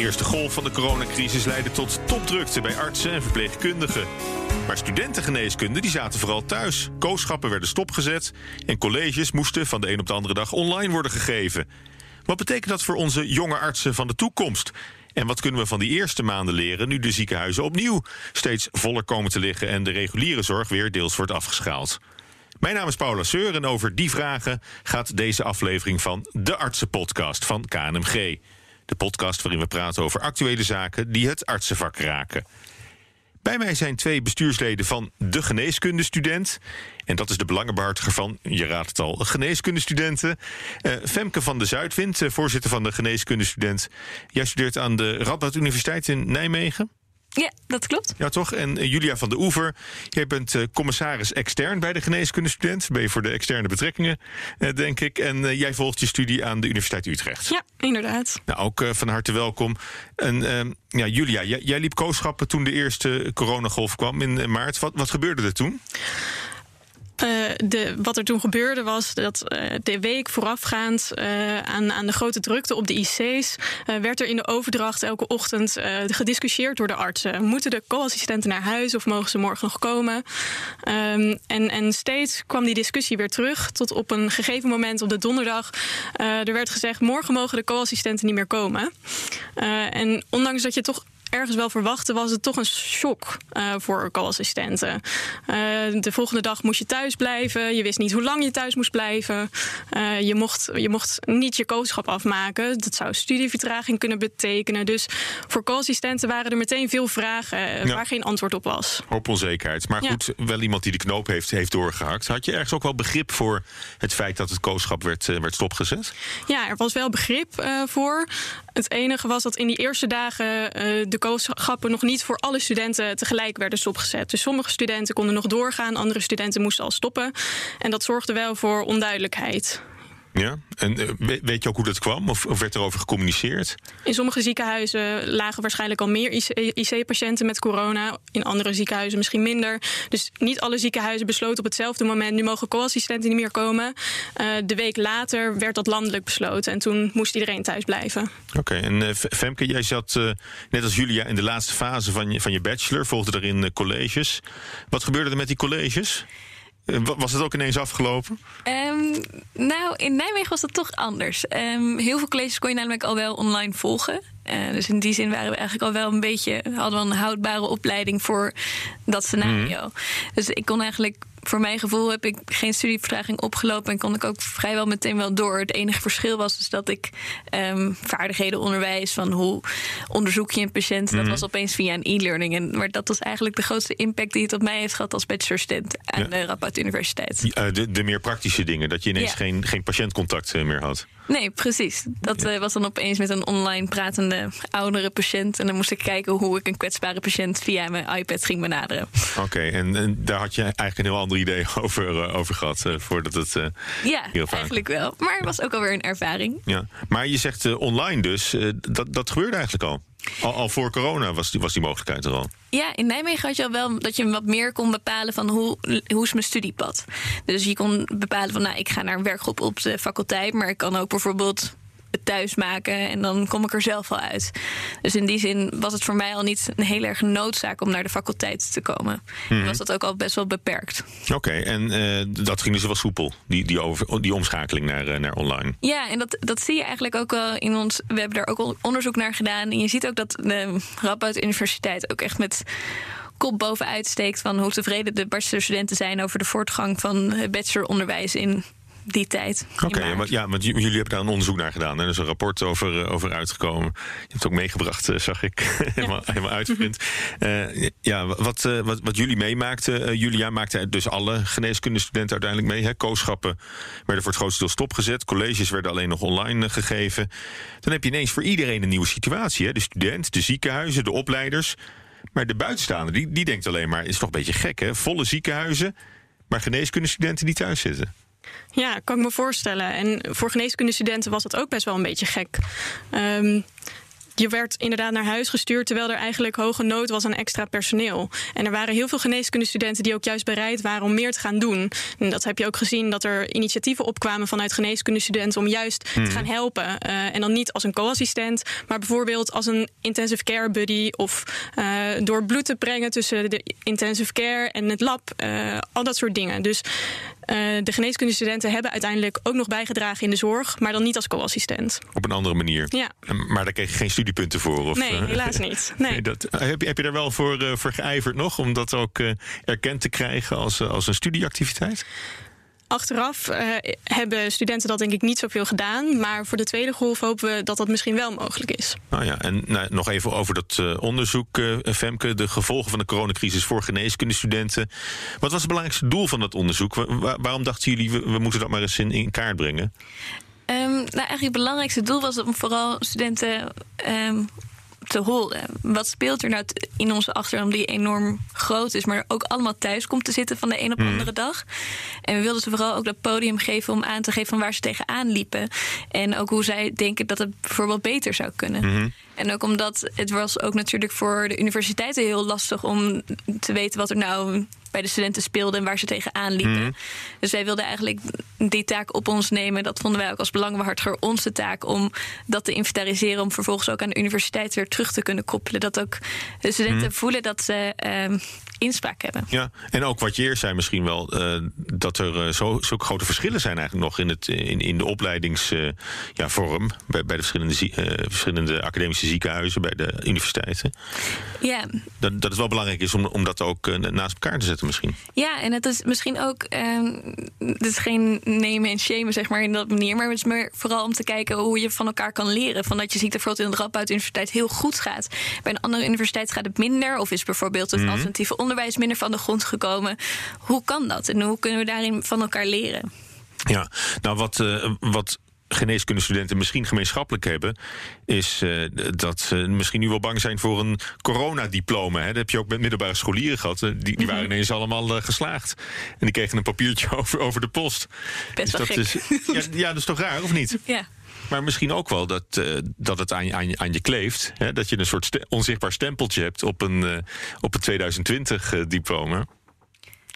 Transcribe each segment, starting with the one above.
eerste golf van de coronacrisis leidde tot topdrukte bij artsen en verpleegkundigen. Maar studentengeneeskunde die zaten vooral thuis. Kooschappen werden stopgezet en colleges moesten van de een op de andere dag online worden gegeven. Wat betekent dat voor onze jonge artsen van de toekomst? En wat kunnen we van die eerste maanden leren nu de ziekenhuizen opnieuw steeds voller komen te liggen en de reguliere zorg weer deels wordt afgeschaald? Mijn naam is Paula Seur en over die vragen gaat deze aflevering van de Artsenpodcast van KNMG. De podcast waarin we praten over actuele zaken die het artsenvak raken. Bij mij zijn twee bestuursleden van de geneeskundestudent. En dat is de belangenbehartiger van, je raadt het al, geneeskundestudenten. Uh, Femke van de Zuidwind, uh, voorzitter van de geneeskundestudent. Jij studeert aan de Radboud Universiteit in Nijmegen. Ja, dat klopt. Ja, toch? En uh, Julia van de Oever, jij bent uh, commissaris extern bij de geneeskundestudent. Ben je voor de externe betrekkingen, uh, denk ik. En jij volgt je studie aan de Universiteit Utrecht. Ja, inderdaad. Nou, ook van harte welkom. En ehm, ja, Julia, jij, jij, liep kooschappen toen de eerste coronagolf kwam in maart. Wat, wat gebeurde er toen? Uh, de, wat er toen gebeurde was dat uh, de week voorafgaand uh, aan, aan de grote drukte op de IC's werd er in de overdracht elke ochtend gediscussieerd door de artsen. Moeten de co-assistenten naar huis of mogen ze morgen nog komen? Um, en, en steeds kwam die discussie weer terug tot op een gegeven moment op de donderdag. er werd gezegd: morgen mogen de co-assistenten niet meer komen. en ondanks dat je toch ergens wel verwachten, was het toch een shock uh, voor co-assistenten. Uh, de volgende dag moest je thuis blijven. Je wist niet hoe lang je thuis moest blijven. Uh, je, mocht, je mocht niet je kooschap afmaken. Dat zou studievertraging kunnen betekenen. Dus voor co-assistenten waren er meteen veel vragen ja. waar geen antwoord op was. Hoop onzekerheid. Maar goed, ja. wel iemand die de knoop heeft, heeft doorgehakt. Had je ergens ook wel begrip voor het feit dat het kooschap werd, werd stopgezet? Ja, er was wel begrip voor. Het enige was dat in die eerste dagen de kooschappen nog niet voor alle studenten tegelijk werden stopgezet. Dus sommige studenten konden nog doorgaan, andere studenten moesten al stoppen. En dat zorgde wel voor onduidelijkheid. Ja, en uh, weet je ook hoe dat kwam? Of, of werd erover gecommuniceerd? In sommige ziekenhuizen lagen waarschijnlijk al meer IC-patiënten met corona. In andere ziekenhuizen misschien minder. Dus niet alle ziekenhuizen besloten op hetzelfde moment... nu mogen co-assistenten niet meer komen. Uh, de week later werd dat landelijk besloten. En toen moest iedereen thuis blijven. Oké, okay, en uh, Femke, jij zat net als Julia in de laatste fase van je, van je bachelor. Volgde erin colleges. Wat gebeurde er met die colleges? Was het ook ineens afgelopen? Um, nou, in Nijmegen was dat toch anders. Um, heel veel colleges kon je namelijk al wel online volgen. Uh, dus in die zin waren we eigenlijk al wel een beetje, hadden we een houdbare opleiding voor dat scenario. Mm. Dus ik kon eigenlijk voor mijn gevoel heb ik geen studievertraging opgelopen en kon ik ook vrijwel meteen wel door. Het enige verschil was dus dat ik um, vaardigheden onderwijs van hoe onderzoek je een patiënt, mm. dat was opeens via een e-learning. En maar dat was eigenlijk de grootste impact die het op mij heeft gehad als bachelorstudent aan ja. de Radboud Universiteit. De, de, meer praktische dingen, dat je ineens ja. geen, geen patiëntcontact meer had. Nee, precies. Dat uh, was dan opeens met een online pratende oudere patiënt. En dan moest ik kijken hoe ik een kwetsbare patiënt via mijn iPad ging benaderen. Oké, okay, en, en, daar had je eigenlijk een heel ander idee over, uh, over gehad uh, voordat het. ja, eigenlijk wel. Maar het was ook alweer een ervaring. Ja, maar je zegt online dus, dat, dat gebeurde eigenlijk al. Al, voor corona was die, was die mogelijkheid er al. Ja, in Nijmegen had je al wel dat je wat meer kon bepalen van hoe, hoe is mijn studiepad. Dus je kon bepalen van nou, ik ga naar een werkgroep op de faculteit, maar ik kan ook bijvoorbeeld het thuis maken en dan kom ik er zelf al uit. Dus in die zin was het voor mij al niet een heel erg noodzaak om naar de faculteit te komen. Mm-hmm. Was dat ook al best wel beperkt. Oké, okay, en uh, dat ging dus wel soepel, die, die, over, die omschakeling naar, uh, naar online. Ja, en dat, dat zie je eigenlijk ook wel in ons. We hebben daar ook onderzoek naar gedaan. En je ziet ook dat de Radboud Universiteit ook echt met kop bovenuit steekt van hoe tevreden de bachelorstudenten zijn over de voortgang van bacheloronderwijs in die tijd. Oké, okay, ja, ja, want jullie hebben daar een onderzoek naar gedaan. Er is een rapport over, uh, over uitgekomen. Je hebt het ook meegebracht, uh, zag ik. helemaal, ja. helemaal uitgeprint. Uh, ja, wat, wat, wat jullie meemaakten, Julia maakte dus alle geneeskundestudenten uiteindelijk mee. Hè? Kooschappen werden voor het grootste deel stopgezet. Colleges werden alleen nog online gegeven. Dan heb je ineens voor iedereen een nieuwe situatie. Hè? De student, de ziekenhuizen, de opleiders. Maar de buitenstaander, die, die denkt alleen maar... is toch een beetje gek, hè? Volle ziekenhuizen, maar geneeskundestudenten die thuis zitten. Ja, kan ik me voorstellen. En voor geneeskundestudenten was dat ook best wel een beetje gek. Um, je werd inderdaad naar huis gestuurd terwijl er eigenlijk hoge nood was aan extra personeel. En er waren heel veel geneeskundestudenten die ook juist bereid waren om meer te gaan doen. En dat heb je ook gezien dat er initiatieven opkwamen vanuit geneeskundestudenten om juist te Mhm. gaan helpen. Eh, en dan niet als een co-assistent, maar bijvoorbeeld als een intensive care buddy of eh, door bloed te brengen tussen de intensive care en het lab. eh, al dat soort dingen. Dus de geneeskundestudenten hebben uiteindelijk ook nog bijgedragen in de zorg, maar dan niet als co-assistent. Op een andere manier. Ja. Maar daar kreeg je geen studiepunten voor? Of, Nee, eh, helaas niet. Nee. dat, heb, je, heb je daar wel voor, eh, voor geijverd nog? Om dat ook eh, erkend te krijgen als, eh, als een studieactiviteit? Achteraf eh, hebben studenten dat denk ik niet zoveel gedaan. Maar voor de tweede golf hopen we dat dat misschien wel mogelijk is. Nou ja, en nou, nog even over dat eh, onderzoek, eh, Femke. De gevolgen van de coronacrisis voor geneeskundestudenten. Wat was het belangrijkste doel van dat onderzoek? Wa- wa- waarom dachten jullie, we, we moeten dat maar eens in, in kaart brengen? Ehm, nou, eigenlijk het belangrijkste doel was om vooral studenten ehm, te horen. Wat speelt er nou in onze achtergrond die enorm groot is, maar ook allemaal thuis komt te zitten van de een op de andere dag. En we wilden ze vooral ook dat podium geven om aan te geven van waar ze tegenaan liepen. En ook hoe zij denken dat het bijvoorbeeld beter zou kunnen. En ook omdat het was ook natuurlijk voor de universiteiten heel lastig om te weten wat er nou bij de studenten speelde en waar ze tegenaan liepen. Dus wij wilden eigenlijk die taak op ons nemen. Dat vonden wij ook als belangenbehartiger onze taak om dat te inventariseren. Om vervolgens ook aan de universiteit weer terug te kunnen koppelen. Dat ook de studenten voelen dat ze ehm, inspraak hebben. Ja, en ook wat je eerst zei misschien wel, eh, dat er eh, zo, zulke grote verschillen zijn eigenlijk nog in, het, in, in de opleidingsvorm ja, vorm bij, bij de verschillende, eh, verschillende academische ziekenhuizen, bij de universiteiten. Ja, Dat, dat het wel belangrijk is om, om dat ook eh, naast elkaar te zetten misschien. Ja, en het is misschien ook. ehm het is geen nemen en shamen, zeg maar, in dat manier. Maar het is meer vooral om te kijken hoe je van elkaar kan leren. Van dat je ziet dat bijvoorbeeld in de Radboud Universiteit heel goed gaat. Bij een andere universiteit gaat het minder. Of is bijvoorbeeld het alternatieve onderwijs minder van de grond gekomen. Hoe kan dat? En hoe kunnen we daarin van elkaar leren? Ja, nou wat, eh, wat geneeskundestudenten misschien gemeenschappelijk hebben, is eh, dat ze misschien nu wel bang zijn voor een coronadiploma. Hè. Dat heb je ook met middelbare scholieren gehad. eh, Die, die waren ineens allemaal eh, geslaagd. En die kregen een papiertje over, over de post. Best wel dat gek. Is, ja, ja, dat is toch raar, of niet? Ja. Maar misschien ook wel dat, eh, dat het aan je, aan, aan je kleeft. Hè? Dat je een soort onzichtbaar stempeltje hebt op een, eh, op een 2020-diploma.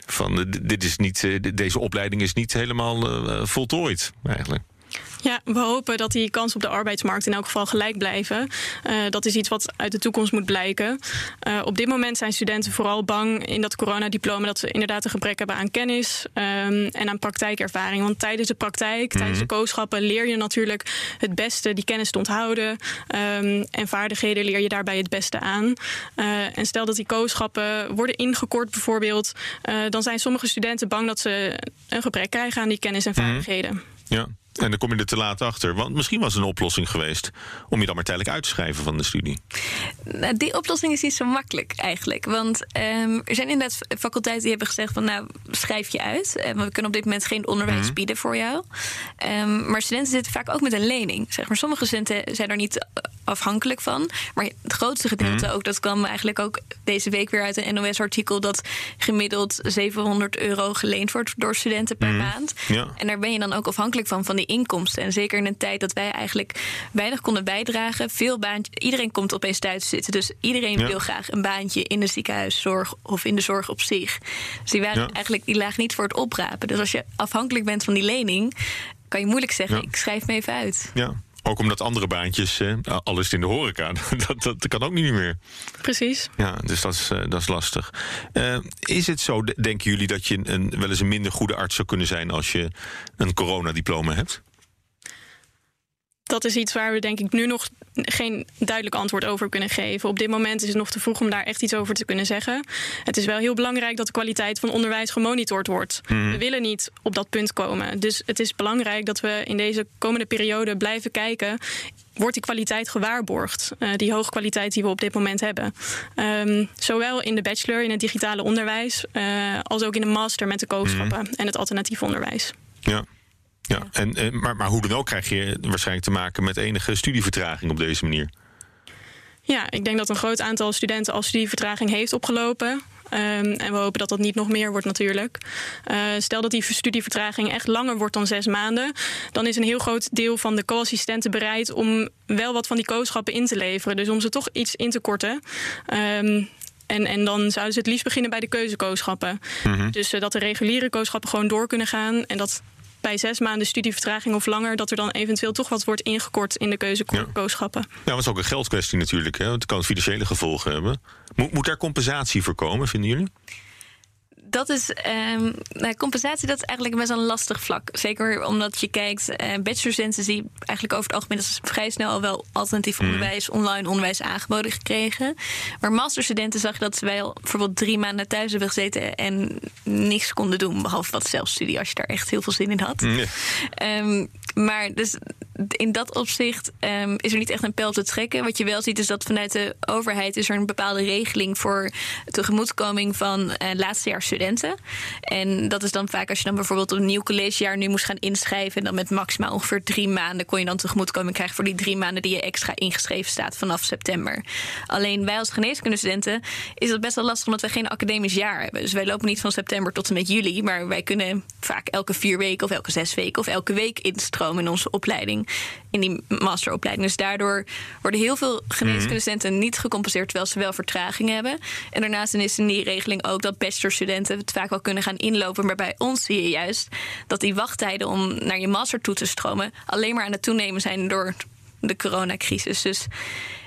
Van eh, d- dit is niet, deze opleiding is niet helemaal voltooid, eigenlijk. Ja, we hopen dat die kansen op de arbeidsmarkt in elk geval gelijk blijven. Eh, dat is iets wat uit de toekomst moet blijken. Eh, op dit moment zijn studenten vooral bang in dat coronadiploma dat ze inderdaad een gebrek hebben aan kennis ehm, en aan praktijkervaring. Want tijdens de praktijk, tijdens de kooschappen, leer je natuurlijk het beste die kennis te onthouden. ehm, en vaardigheden leer je daarbij het beste aan. Eh, en stel dat die kooschappen worden ingekort, bijvoorbeeld, dan zijn sommige studenten bang dat ze een gebrek krijgen aan die kennis en vaardigheden. Ja. En dan kom je er te laat achter. Want misschien was het een oplossing geweest om je dan maar tijdelijk uit te schrijven van de studie. Nou, die oplossing is niet zo makkelijk eigenlijk. Want ehm, er zijn inderdaad faculteiten die hebben gezegd van nou schrijf je uit. Eh, want we kunnen op dit moment geen onderwijs bieden voor jou. Ehm, maar studenten zitten vaak ook met een lening. Zeg maar. Sommige studenten zijn er niet afhankelijk van. Maar het grootste gedeelte ook, dat kwam eigenlijk ook deze week weer uit een NOS-artikel dat gemiddeld 700 euro geleend wordt door studenten per maand. Ja. En daar ben je dan ook afhankelijk van, van die inkomsten. En zeker in een tijd dat wij eigenlijk weinig konden bijdragen. Veel baantje, iedereen komt opeens thuis te zitten. Dus iedereen Ja. wil graag een baantje in de ziekenhuiszorg of in de zorg op zich. Dus die, waren Ja. eigenlijk, die lagen niet voor het oprapen. Dus als je afhankelijk bent van die lening, kan je moeilijk zeggen: Ja. ik schrijf me even uit. Ja. Ook omdat andere baantjes, eh, alles in de horeca, dat, dat kan ook niet meer. Precies. Ja, dus dat is, eh, dat is lastig. Eh, is het zo, denken jullie, dat je een, wel eens een minder goede arts zou kunnen zijn als je een coronadiploma hebt? Dat is iets waar we denk ik nu nog geen duidelijk antwoord over kunnen geven. Op dit moment is het nog te vroeg om daar echt iets over te kunnen zeggen. Het is wel heel belangrijk dat de kwaliteit van onderwijs gemonitord wordt. We willen niet op dat punt komen. Dus het is belangrijk dat we in deze komende periode blijven kijken. Wordt die kwaliteit gewaarborgd? Eh, die hoge kwaliteit die we op dit moment hebben. Ehm, zowel in de bachelor, in het digitale onderwijs, eh, als ook in de master met de kooschappen en het alternatief onderwijs. Ja. Ja, en, eh, maar, maar hoe dan ook krijg je waarschijnlijk te maken met enige studievertraging op deze manier. Ja, ik denk dat een groot aantal studenten al studievertraging heeft opgelopen. Ehm, en we hopen dat dat niet nog meer wordt natuurlijk. Uh, stel dat die studievertraging echt langer wordt dan zes maanden, dan is een heel groot deel van de co-assistenten bereid om wel wat van die kooschappen in te leveren. Dus om ze toch iets in te korten. Um, en, en dan zouden ze het liefst beginnen bij de keuzekoosschappen. Mm Dus uh, dat de reguliere kooschappen gewoon door kunnen gaan. En dat bij zes maanden studievertraging of langer, dat er dan eventueel toch wat wordt ingekort in de keuzekoosschappen. Ja. ja, is ook een geldkwestie natuurlijk. Hè? Het kan financiële gevolgen hebben. Moet, moet daar compensatie voor komen, vinden jullie? Dat is um, nou, compensatie, dat is eigenlijk best een lastig vlak. Zeker omdat je kijkt, uh, bachelorstudenten die eigenlijk over het algemeen dat vrij snel al wel alternatief mm. onderwijs, online onderwijs aangeboden gekregen. Maar masterstudenten zag je dat ze wel bijvoorbeeld drie maanden thuis hebben gezeten en niks konden doen, behalve wat zelfstudie, als je daar echt heel veel zin in had. Mm. Um, maar dus in dat opzicht um, is er niet echt een pijl te trekken. Wat je wel ziet is dat vanuit de overheid is er een bepaalde regeling voor tegemoetkoming van uh, laatstejaarsstudenten. En dat is dan vaak als je dan bijvoorbeeld een nieuw collegejaar nu moest gaan inschrijven. En dan met maximaal ongeveer drie maanden kon je dan tegemoetkoming krijgen voor die drie maanden die je extra ingeschreven staat vanaf september. Alleen wij als geneeskundestudenten is dat best wel lastig omdat wij geen academisch jaar hebben. Dus wij lopen niet van september tot en met juli. Maar wij kunnen vaak elke vier weken of elke zes weken of elke week instromen in onze opleiding in die masteropleiding. Dus daardoor worden heel veel geneeskundestudenten mm niet gecompenseerd terwijl ze wel vertraging hebben. En daarnaast is in die regeling ook dat bachelorstudenten het vaak wel kunnen gaan inlopen. Maar bij ons zie je juist dat die wachttijden om naar je master toe te stromen alleen maar aan het toenemen zijn door de coronacrisis. Dus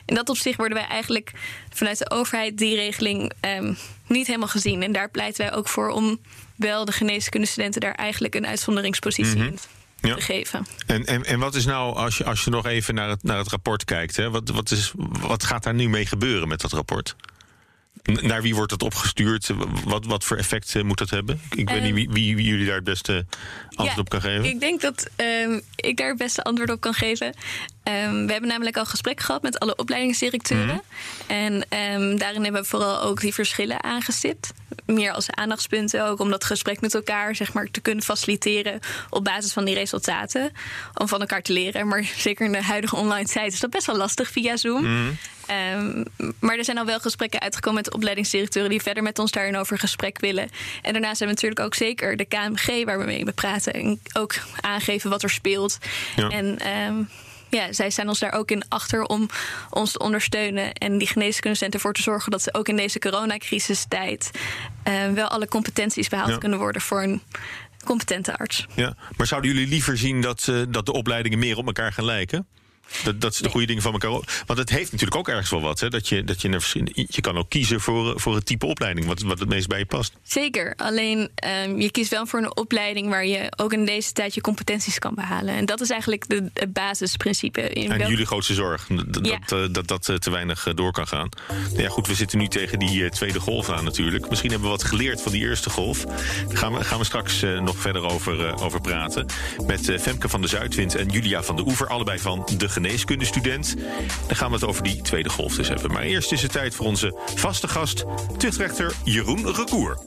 in dat opzicht worden wij eigenlijk vanuit de overheid die regeling um, niet helemaal gezien. En daar pleiten wij ook voor om wel de geneeskundestudenten daar eigenlijk een uitzonderingspositie mm in ja. geven. En, en, en wat is nou, als je, als je nog even naar het, naar het rapport kijkt, hè, wat, wat, is, wat gaat daar nu mee gebeuren met dat rapport? Naar wie wordt het opgestuurd? Wat, wat voor effect eh, moet dat hebben? Ik weet niet wie, wie, wie, jullie daar het beste antwoord op kan geven. Ik denk dat um, ik daar het beste antwoord op kan geven. Um, we hebben namelijk al gesprek gehad met alle opleidingsdirecteuren. Mm En daarin hebben we vooral ook die verschillen aangestipt. Meer als aandachtspunten ook om dat gesprek met elkaar zeg maar, te kunnen faciliteren op basis van die resultaten. Om van elkaar te leren. Maar zeker in de huidige online tijd is dat best wel lastig via Zoom. Mm Um, maar er zijn al wel gesprekken uitgekomen met opleidingsdirecteuren die verder met ons daarin over gesprek willen. En daarnaast hebben we natuurlijk ook zeker de KMG waar we mee praten. En ook aangeven wat er speelt. Ja. En um, ja, zij staan ons daar ook in achter om ons te ondersteunen. En die geneeskundecenten ervoor te zorgen dat ze ook in deze coronacrisistijd uh, wel alle competenties behaald ja. kunnen worden voor een competente arts. Ja, maar zouden jullie liever zien dat, uh, dat de opleidingen meer op elkaar gaan lijken? Dat, dat is de goede ding van elkaar. Want het heeft natuurlijk ook ergens wel wat. Hè? Dat je, dat je, je kan ook kiezen voor, voor het type opleiding wat, wat het meest bij je past. Zeker. Alleen um, je kiest wel voor een opleiding waar je ook in deze tijd je competenties kan behalen. En dat is eigenlijk de, het basisprincipe. In en jullie grootste zorg. Dat ja. dat, eh, dat, dat, te weinig eh, door kan gaan. Nou ja, goed, we zitten nu tegen die tweede golf aan natuurlijk. Misschien hebben we wat geleerd van die eerste golf. Daar gaan we, gaan we straks nog verder over, over praten. Met Femke van de Zuidwind en Julia van de Oever. Allebei van de geneeskundestudent. Dan gaan we het over die tweede golf dus hebben. Maar eerst is het tijd voor onze vaste gast, tuchtrechter Jeroen Recour.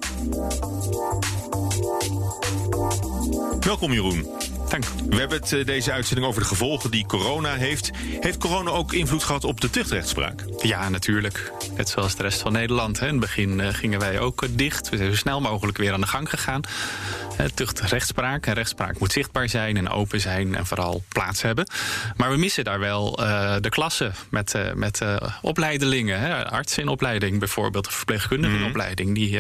Welkom Jeroen. Dank. We hebben het eh, deze uitzending over de gevolgen die corona heeft. Heeft corona ook invloed gehad op de tuchtrechtspraak? Ja, natuurlijk. Net zoals de rest van Nederland. In het begin eh, gingen wij ook dicht. We zijn zo snel mogelijk weer aan de gang gegaan. Tucht rechtspraak. En rechtspraak moet zichtbaar zijn en open zijn en vooral plaats hebben. Maar we missen daar wel uh, de klassen met, uh, met uh, opleidelingen. Hè. Artsen in opleiding bijvoorbeeld, of verpleegkundige in opleiding. Die,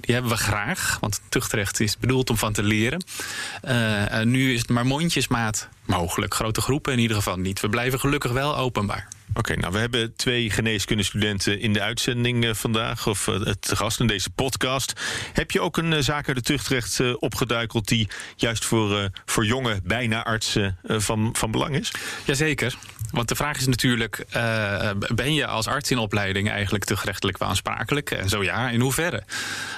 die hebben we graag, want tuchtrecht is bedoeld om van te leren. nu is het maar mondjesmaat mogelijk. Grote groepen in ieder geval niet. We blijven gelukkig wel openbaar. Oké, nou we hebben twee geneeskundestudenten in de uitzending uh, vandaag, of uh, het gast in deze podcast. Heb je ook een uh, zaak uit de tuchtrecht opgeduikeld die juist voor, voor jonge bijna artsen van, van belang is? Jazeker. Want de vraag is natuurlijk: ben je als arts in opleiding eigenlijk te gerechtelijk aansprakelijk? En zo ja, in hoeverre?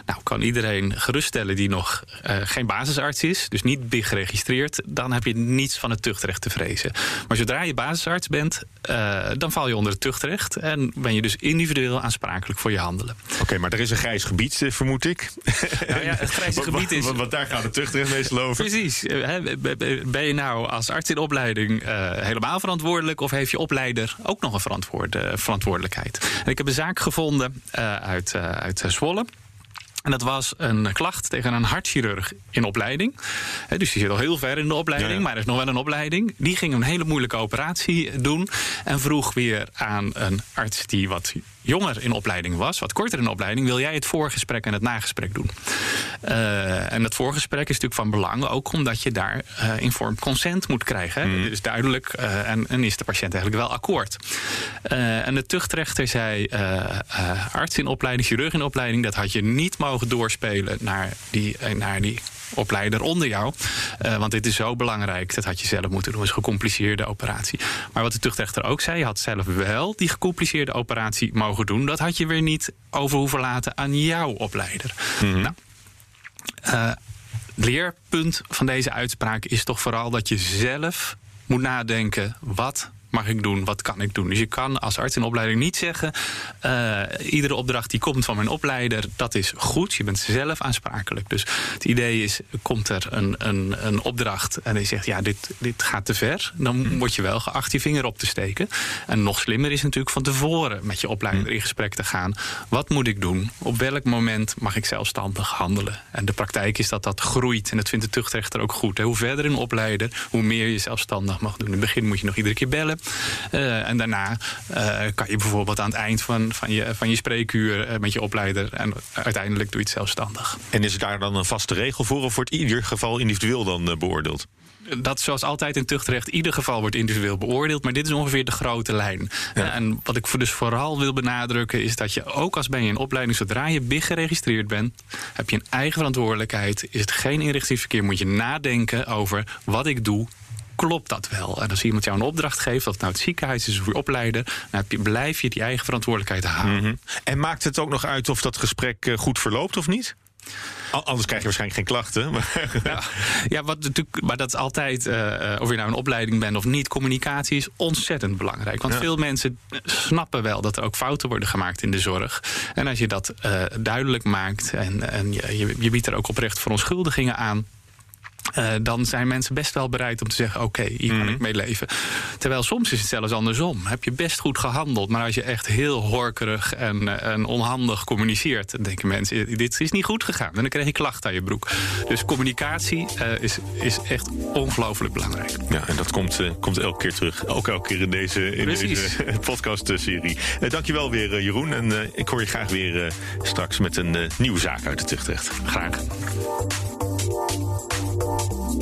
Nou, kan iedereen geruststellen die nog geen basisarts is, dus niet BIG geregistreerd, dan heb je niets van het tuchtrecht te vrezen. Maar zodra je basisarts bent, dan val je onder het tuchtrecht en ben je dus individueel aansprakelijk voor je handelen. Oké, okay, maar er is een grijs gebied, vermoed ik. Nou ja, het grijze gebied is. Want, daar gaat het tuchtrecht meestal over. Precies. Ben je nou als arts in opleiding helemaal verantwoordelijk? Of heeft je opleider ook nog een verantwoord, verantwoordelijkheid? En ik heb een zaak gevonden uh, uit, uit Zwolle. En dat was een klacht tegen een hartchirurg in opleiding. dus die zit al heel ver in de opleiding, ja. maar er is nog wel een opleiding. Die ging een hele moeilijke operatie doen. En vroeg weer aan een arts die wat jonger in opleiding was, wat korter in opleiding, wil jij het voorgesprek en het nagesprek doen? Eh, en het voorgesprek is natuurlijk van belang, ook omdat je daar eh informed consent moet krijgen. Hè? Dat is duidelijk eh, en, en is de patiënt eigenlijk wel akkoord. En de tuchtrechter zei, arts in opleiding, chirurg in opleiding, dat had je niet mogen doorspelen naar die, naar die opleider onder jou. Eh, want dit is zo belangrijk. Dat had je zelf moeten doen. Het is een gecompliceerde operatie. Maar wat de tuchtrechter ook zei, je had zelf wel die gecompliceerde operatie mogen doen. Dat had je weer niet over hoeven laten aan jouw opleider. Nou, eh, leerpunt van deze uitspraak is toch vooral dat je zelf moet nadenken: wat mag ik doen, wat kan ik doen? Dus je kan als arts in opleiding niet zeggen: eh, iedere opdracht die komt van mijn opleider, dat is goed. Je bent zelf aansprakelijk. Dus het idee is: komt er een, een, een opdracht en je zegt: ja, dit, dit gaat te ver, dan word je wel geacht je vinger op te steken. En nog slimmer is natuurlijk van tevoren met je opleider in gesprek te gaan. Wat moet ik doen? Op welk moment mag ik zelfstandig handelen? En de praktijk is dat dat groeit. En dat vindt de tuchtrechter ook goed. hè. Hoe verder in opleiden, hoe meer je zelfstandig mag doen. In het begin moet je nog iedere keer bellen. Eh, en daarna eh, kan je bijvoorbeeld aan het eind van, van, je, van je spreekuur eh, met je opleider. En uiteindelijk doe je het zelfstandig. En is er daar dan een vaste regel voor of wordt ieder geval individueel dan beoordeeld? dat zoals altijd in tuchtrecht, ieder geval wordt individueel beoordeeld. Maar dit is ongeveer de grote lijn. Ja. En wat ik voor- dus vooral wil benadrukken, is dat je ook als ben je in opleiding, zodra je BIG geregistreerd bent, heb je een eigen verantwoordelijkheid. Is het geen inrichtingsverkeer, moet je nadenken over wat ik doe. Klopt dat wel? En als iemand jou een opdracht geeft, of het nou het ziekenhuis is of je opleider, dan blijf je die eigen verantwoordelijkheid houden. Mhm. En maakt het ook nog uit of dat gesprek eh, goed verloopt of niet? Anders krijg je waarschijnlijk geen klachten. Maar Ja, ja wat natuurlijk, maar dat is altijd, eh, eh, of je nou een opleiding bent of niet, communicatie is ontzettend belangrijk. Want Ja. veel mensen snappen wel dat er ook fouten worden gemaakt in de zorg. En als je dat duidelijk maakt en, en je, je, je biedt er ook oprecht verontschuldigingen aan. Eh, dan zijn mensen best wel bereid om te zeggen: Oké, hier kan ik mee leven. Terwijl soms is het zelfs andersom. Heb je best goed gehandeld, maar als je echt heel horkerig en, eh, en onhandig communiceert, dan denken mensen: eh, Dit is niet goed gegaan. En dan krijg je klachten aan je broek. Dus communicatie is, is echt ongelooflijk belangrijk. ja, en dat komt, komt elke keer terug. Ook elke keer in deze, in Precies. deze podcast-serie. Dankjewel weer, Jeroen. En ik hoor je graag weer straks met een nieuwe zaak uit de tuchtrecht. Graag.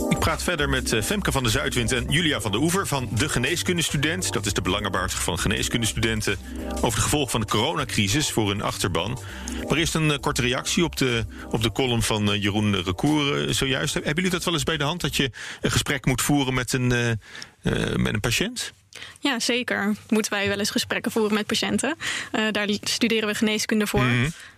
Ik praat verder met eh, Femke van der Zuidwind en Julia van der Oever van De Geneeskundestudent. Dat is de belangenbehartiger van geneeskundestudenten. Over de gevolgen van de coronacrisis voor hun achterban. Maar eerst een eh, korte reactie op de, op de column van eh, Jeroen Recour zojuist. Hebben jullie dat wel eens bij de hand? Dat je een gesprek moet voeren met een, met een patiënt? Ja, zeker. Moeten wij wel eens gesprekken voeren met patiënten. Daar studeren we geneeskunde voor.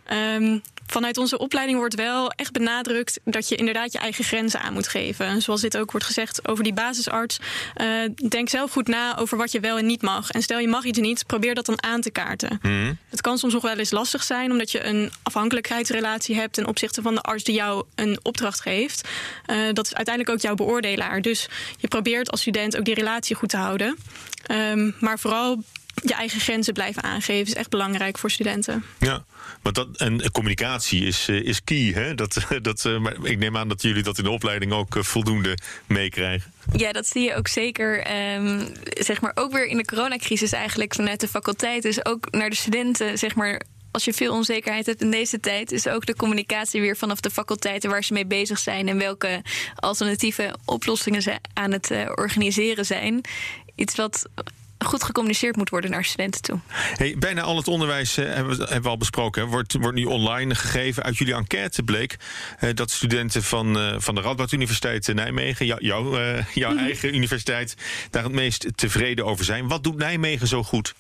Ehm, vanuit onze opleiding wordt wel echt benadrukt dat je inderdaad je eigen grenzen aan moet geven. Zoals dit ook wordt gezegd over die basisarts. Eh, denk zelf goed na over wat je wel en niet mag. En stel je mag iets niet, probeer dat dan aan te kaarten. Het kan soms nog wel eens lastig zijn, omdat je een afhankelijkheidsrelatie hebt ten opzichte van de arts die jou een opdracht geeft. Eh, dat is uiteindelijk ook jouw beoordelaar. Dus je probeert als student ook die relatie goed te houden. Ehm, maar vooral je eigen grenzen blijven aangeven is echt belangrijk voor studenten. Ja, want dat, en communicatie is, eh, is key. Hè? Dat, dat, eh, maar ik neem aan dat jullie dat in de opleiding ook eh, voldoende meekrijgen. Ja, dat zie je ook zeker. ehm, zeg maar ook weer in de coronacrisis eigenlijk vanuit de faculteit. Dus ook naar de studenten, zeg maar. Als je veel onzekerheid hebt in deze tijd, is ook de communicatie weer vanaf de faculteiten waar ze mee bezig zijn en welke alternatieve oplossingen ze aan het organiseren zijn. Iets wat goed gecommuniceerd moet worden naar studenten toe. Hey, bijna al het onderwijs eh, hebben, we, hebben we al besproken. hè, Wordt, wordt nu online gegeven. Uit jullie enquête bleek eh, dat studenten van, eh, van de Radboud Universiteit Nijmegen, jou, jou, jouw eigen universiteit, daar het meest tevreden over zijn. Wat doet Nijmegen zo goed?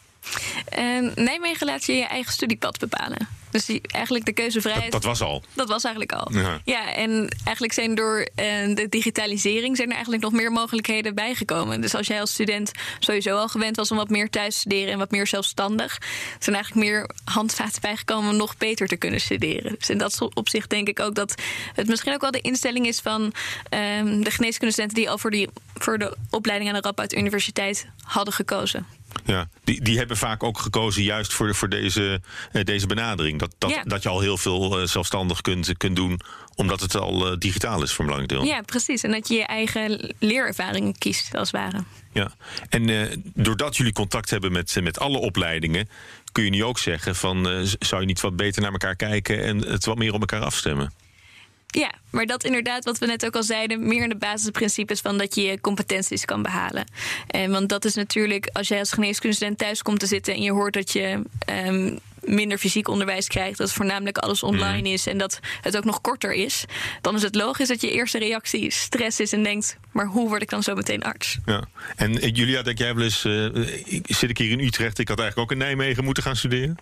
En Nijmegen laat je je eigen studiepad bepalen. Dus die, eigenlijk de keuzevrijheid. Dat, dat was al. Dat was eigenlijk al. Ja. Ja, en eigenlijk zijn door eh, de digitalisering zijn er eigenlijk nog meer mogelijkheden bijgekomen. Dus als jij als student sowieso al gewend was om wat meer thuis te studeren en wat meer zelfstandig, zijn er eigenlijk meer handvaten bijgekomen om nog beter te kunnen studeren. Dus in dat opzicht denk ik ook dat het misschien ook wel de instelling is van ehm, de geneeskundestudenten die al voor, die, voor de opleiding aan de Radboud Universiteit hadden gekozen. Ja, die, die hebben vaak ook gekozen juist voor, voor deze, eh, deze benadering. Dat, dat, Ja. dat je al heel veel eh, zelfstandig kunt, kunt doen, omdat het al eh, digitaal is voor een belangrijk deel. Ja, precies. En dat je je eigen leerervaring kiest, als het ware. Ja. En doordat jullie contact hebben met, met alle opleidingen, kun je nu ook zeggen van zou je niet wat beter naar elkaar kijken en het wat meer op elkaar afstemmen? Ja, maar dat inderdaad, wat we net ook al zeiden, meer in de basisprincipes van dat je je competenties kan behalen. En want dat is natuurlijk, als jij als geneeskundestudent thuis komt te zitten en je hoort dat je ehm, minder fysiek onderwijs krijgt, dat voornamelijk alles online is en dat het ook nog korter is, dan is het logisch dat je eerste reactie stress is en denkt, maar hoe word ik dan zo meteen arts? Ja. En eh, Julia, denk jij wel eens, eh, ik- zit ik hier in Utrecht, ik had eigenlijk ook in Nijmegen moeten gaan studeren?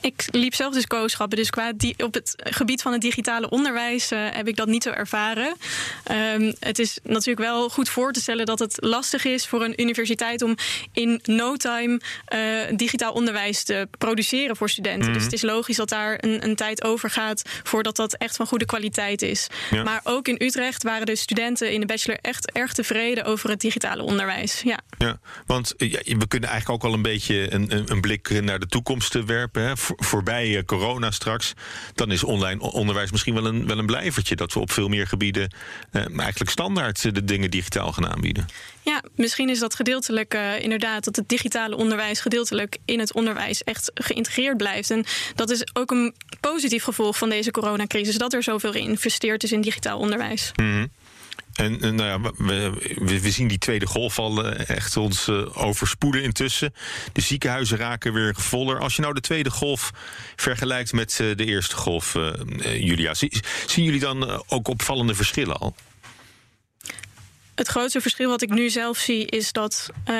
Ik liep zelf dus kooschappen, dus qua di- op het gebied van het digitale onderwijs eh, heb ik dat niet zo ervaren. Ehm, het is natuurlijk wel goed voor te stellen dat het lastig is voor een universiteit om in no time eh, digitaal onderwijs te produceren voor studenten. Dus het is logisch dat daar een, een tijd over gaat voordat dat echt van goede kwaliteit is. Ja. Maar ook in Utrecht waren de studenten in de bachelor echt erg tevreden over het digitale onderwijs. Ja. Ja, want eh, ja, we kunnen eigenlijk ook al een beetje een, een, een blik naar de toekomst eh, werpen. Hè. Voor- voorbij eh, corona straks. Dan is online onderwijs misschien wel een, wel een blijvertje. Dat we op veel meer gebieden eh, eigenlijk standaard de dingen digitaal gaan aanbieden. Ja, misschien is dat gedeeltelijk eh, inderdaad dat het digitale onderwijs gedeeltelijk in het onderwijs echt geïntegreerd blijft. En dat is ook een positief gevolg van deze coronacrisis, dat er zoveel geïnvesteerd is in digitaal onderwijs. Mhm. En, eh, nou ja, we, we, zien die tweede golf al eh, echt ons eh, overspoeden intussen. De ziekenhuizen raken weer voller. Als je nou de tweede golf vergelijkt met de eerste golf, eh, Julia, zie- zien jullie dan ook opvallende verschillen al? Het grootste verschil wat ik nu zelf zie is dat eh,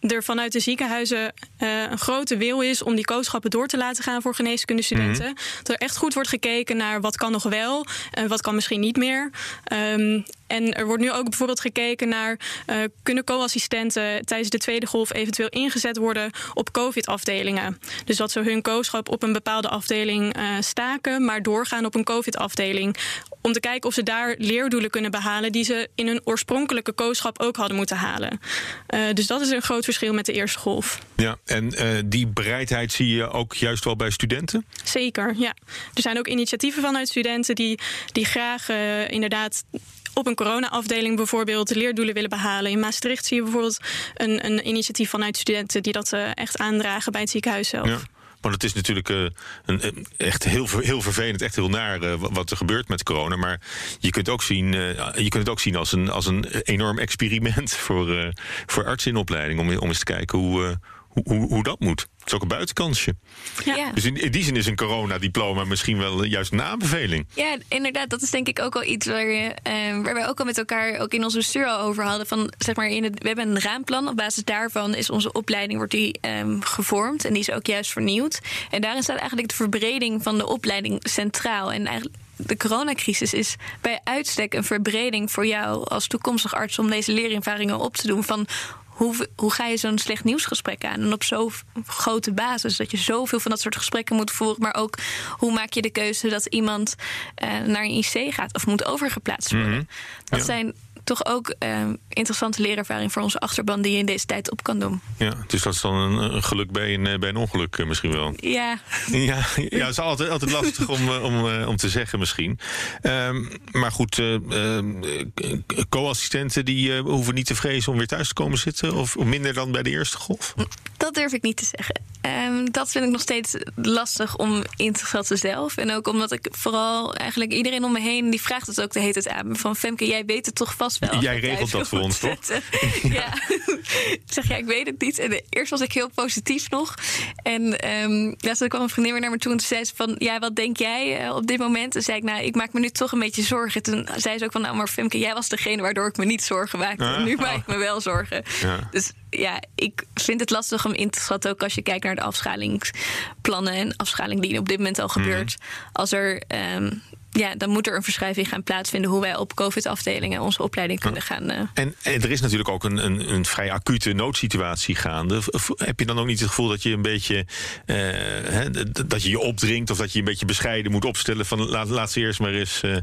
er vanuit de ziekenhuizen eh, een grote wil is om die kooschappen door te laten gaan voor geneeskundestudenten. Dat er echt goed wordt gekeken naar wat kan nog wel en wat kan misschien niet meer. Ehm, en er wordt nu ook bijvoorbeeld gekeken naar eh, kunnen co-assistenten tijdens de tweede golf eventueel ingezet worden op COVID-afdelingen. Dus dat ze hun kooschap op een bepaalde afdeling staken, maar doorgaan op een COVID-afdeling. Om te kijken of ze daar leerdoelen kunnen behalen die ze in hun oorspronkelijke kooschap ook hadden moeten halen. Eh, dus dat is een groot verschil met de eerste golf. Ja, en eh, die bereidheid zie je ook juist wel bij studenten? Zeker, ja. Er zijn ook initiatieven vanuit studenten die, die graag eh, inderdaad op een corona-afdeling bijvoorbeeld leerdoelen willen behalen. In Maastricht zie je bijvoorbeeld een, een initiatief vanuit studenten die dat echt aandragen bij het ziekenhuis zelf. Ja. Want het is natuurlijk eh, een, een- echt heel, heel vervelend, echt heel naar eh, wat er gebeurt met corona. Maar je kunt, ook zien, eh, je kunt het ook zien als een, als een enorm experiment voor, eh, voor artsen in opleiding. Om, om eens te kijken hoe, eh, hoe, hoe, hoe dat moet. Het is ook een buitenkansje. Ja. Dus in, in die zin is een coronadiploma misschien wel juist een aanbeveling. Ja, inderdaad. Dat is denk ik ook wel iets waar, je, eh, waar wij ook al met elkaar ook in ons bestuur al over hadden. Van, zeg maar, in het, we hebben een raamplan. Op basis daarvan is onze opleiding wordt die, ehm, gevormd. En die is ook juist vernieuwd. En daarin staat eigenlijk de verbreding van de opleiding centraal. En eigenlijk de coronacrisis is bij uitstek een verbreding voor jou als toekomstig arts om deze leerervaringen op te doen. Van hoe, hoe ga je zo'n slecht nieuwsgesprek aan? En op zo'n grote basis. Dat je zoveel van dat soort gesprekken moet voeren. Maar ook hoe maak je de keuze dat iemand eh, naar een IC gaat of moet overgeplaatst worden? Dat Ja. zijn toch ook eh, interessante leerervaringen voor onze achterban die je in deze tijd op kan doen. Ja, dus dat is dan een, een geluk bij een, eh, bij een ongeluk eh, misschien wel. Ja, Ja, ja, het is altijd, altijd lastig om, eh, om, om te zeggen misschien. Ehm, maar goed, eh, ehm, eh, co-assistenten die hoeven niet te vrezen om weer thuis te komen zitten? Of minder dan bij de eerste golf? Dat durf ik niet te zeggen. Ehm, dat vind ik nog steeds lastig om in te schatten zelf. En ook omdat ik vooral eigenlijk iedereen om me heen... die vraagt het ook de hele tijd aan me. Van Femke, jij weet het toch vast wel. Jij regelt dat voor ons, toch? ja. ik zeg, ja, ik weet het niet. En eerst was ik heel positief nog. En laatst kwam een vriendin weer naar me toe en toen zei ze van... ja, wat denk jij eh, op dit moment? En zei ik, nou, ik maak me nu toch een beetje zorgen. Toen zei ze ook van, nou, maar Femke, jij was degene... waardoor ik me niet zorgen maakte. Ah. En nu maak ik me wel zorgen. Ja. Dus ja, ik vind het lastig om in te schatten, ook als je kijkt naar de afschalingsplannen en afschaling die op dit moment al gebeurt. Als er ehm, ja, dan moet er een verschuiving gaan plaatsvinden hoe wij op COVID-afdelingen onze opleiding kunnen gaan. Uh... En, er is natuurlijk ook een, een, een, vrij acute noodsituatie gaande. Heb je dan ook niet het gevoel dat je een beetje uh, hè, dat je je opdringt of dat je een beetje bescheiden moet opstellen van laat, laat ze eerst maar eens uh,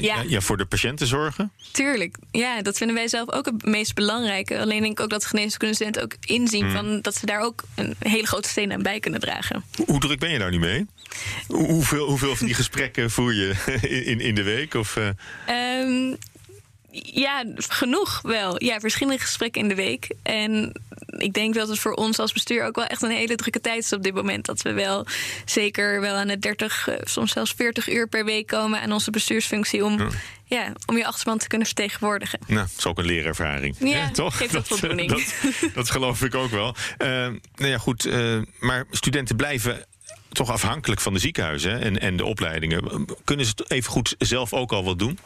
ja. ja. voor de patiënten zorgen? Tuurlijk, ja, dat vinden wij zelf ook het meest belangrijke. Alleen denk ik ook dat geneeskundestudenten ook inzien hmm. van dat ze daar ook een hele grote steen aan bij kunnen dragen. Hoe, hoe druk ben je daar nu mee? Hoeveel, hoeveel van die gesprekken voer je in, in de week? Of, um, ja, genoeg wel. Ja, verschillende gesprekken in de week. En ik denk dat het voor ons als bestuur ook wel echt een hele drukke tijd is op dit moment. Dat we wel zeker wel aan de 30, eh, soms zelfs 40 uur per week komen aan onze bestuursfunctie om. Ja. om je achterban te kunnen vertegenwoordigen. Nou, dat is ook een leerervaring. Ja, ja toch? Geeft dat, voldoening. Dat, dat, geloof ik ook wel. Uh, nou ja, goed. Uh, maar studenten blijven toch afhankelijk van de ziekenhuizen en, en de opleidingen. Kunnen ze even goed zelf ook al wat doen?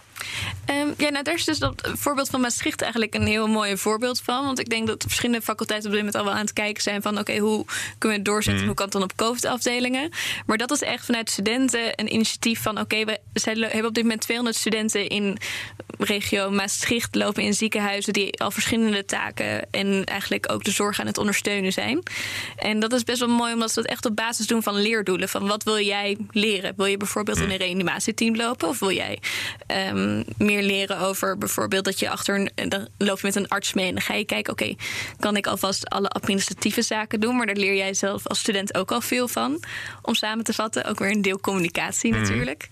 Um, ja, nou, daar is dus dat voorbeeld van Maastricht eigenlijk een heel mooi voorbeeld van. Want ik denk dat verschillende faculteiten op dit moment al wel aan het kijken zijn van oké, hoe kunnen we het doorzetten? Mm. Hoe kan het dan op COVID-afdelingen? Maar dat is echt vanuit studenten een initiatief van oké, we hebben op dit moment 200 studenten in regio Maastricht lopen in ziekenhuizen die al verschillende taken en eigenlijk ook de zorg aan het ondersteunen zijn. En dat is best wel mooi omdat ze dat echt op basis doen van leerdoelen. Van wat wil jij leren? Wil je bijvoorbeeld in mm. een reanimatieteam lopen? Of wil jij um, meer leren over bijvoorbeeld dat je achter een. Dan loop je met een arts mee en dan ga je kijken: oké, kan ik alvast alle administratieve zaken doen? Maar daar leer jij zelf als student ook al veel van. Om samen te vatten, ook weer een deel communicatie mm. natuurlijk.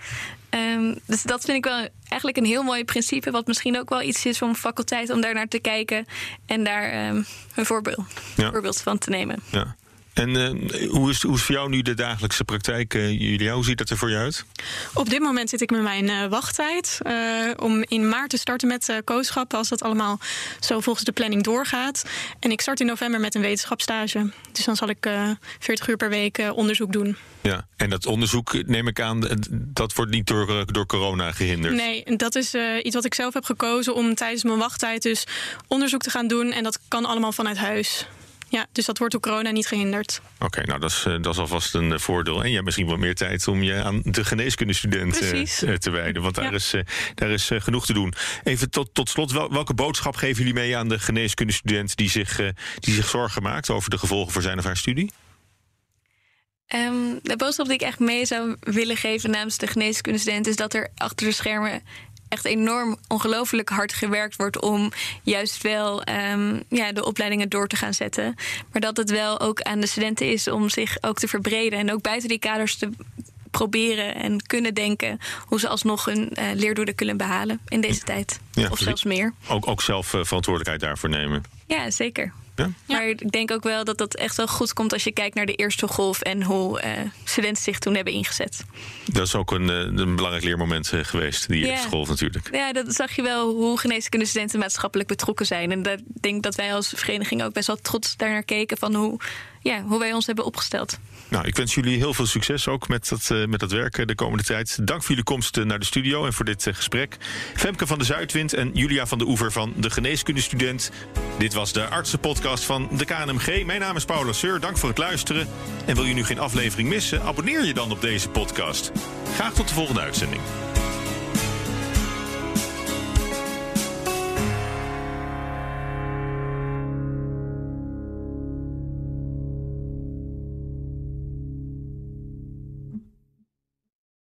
Um, dus dat vind ik wel eigenlijk een heel mooi principe, wat misschien ook wel iets is om faculteit om daar naar te kijken en daar um, een voorbeeld, ja. voorbeeld van te nemen. Ja. En uh, hoe, is, hoe is voor jou nu de dagelijkse praktijk, uh, Julia? Hoe ziet dat er voor je uit? Op dit moment zit ik met mijn uh, wachttijd. om in maart te starten met uh, als dat allemaal zo volgens de planning doorgaat. En ik start in november met een wetenschapsstage. Dus dan zal ik 40 uur per week onderzoek doen. Ja, en dat onderzoek, neem ik aan, dat wordt niet door, door corona gehinderd? Nee, dat is iets wat ik zelf heb gekozen om tijdens mijn wachttijd dus onderzoek te gaan doen. En dat kan allemaal vanuit huis. Ja, dus dat wordt door corona niet gehinderd. Oké, nou dat is, eh, dat is alvast een eh, voordeel. En je hebt misschien wat meer tijd om je aan de geneeskundestudent uh, te wijden. Want daar is, daar is genoeg te doen. Even tot, tot slot, welke boodschap geven jullie mee aan de geneeskundestudent die zich, die zich zorgen maakt over de gevolgen voor zijn of haar studie? Um, de boodschap die ik echt mee zou willen geven namens de geneeskundestudent is dat er achter de schermen echt enorm ongelooflijk hard gewerkt wordt om juist wel um, ja, de opleidingen door te gaan zetten. Maar dat het wel ook aan de studenten is om zich ook te verbreden en ook buiten die kaders te proberen en kunnen denken hoe ze alsnog hun uh, leerdoelen kunnen behalen in deze tijd. Ja, of zelfs meer. Ook, ook zelf uh, verantwoordelijkheid daarvoor nemen. Ja, zeker. Ja? Maar ik denk ook wel dat dat echt wel goed komt als je kijkt naar de eerste golf en hoe uh, studenten zich toen hebben ingezet. Dat is ook een, eh, een belangrijk leermoment uh, geweest, die eerste golf natuurlijk. Ja, dat zag je wel hoe geneeskunde studenten maatschappelijk betrokken zijn. En ik denk dat wij als vereniging ook best wel trots daarnaar keken van hoe, ja, hoe wij ons hebben opgesteld. Nou, ik wens jullie heel veel succes ook met dat, uh, met dat werk de komende tijd. Dank voor jullie komst naar de studio en voor dit gesprek. Femke van de Zuidwind en Julia van de Oever van de Geneeskundestudent. Dit was de Artsenpodcast van de KNMG. Mijn naam is Paula Seur. Dank voor het luisteren. En wil je nu geen aflevering missen? Abonneer je dan op deze podcast. Graag tot de volgende uitzending.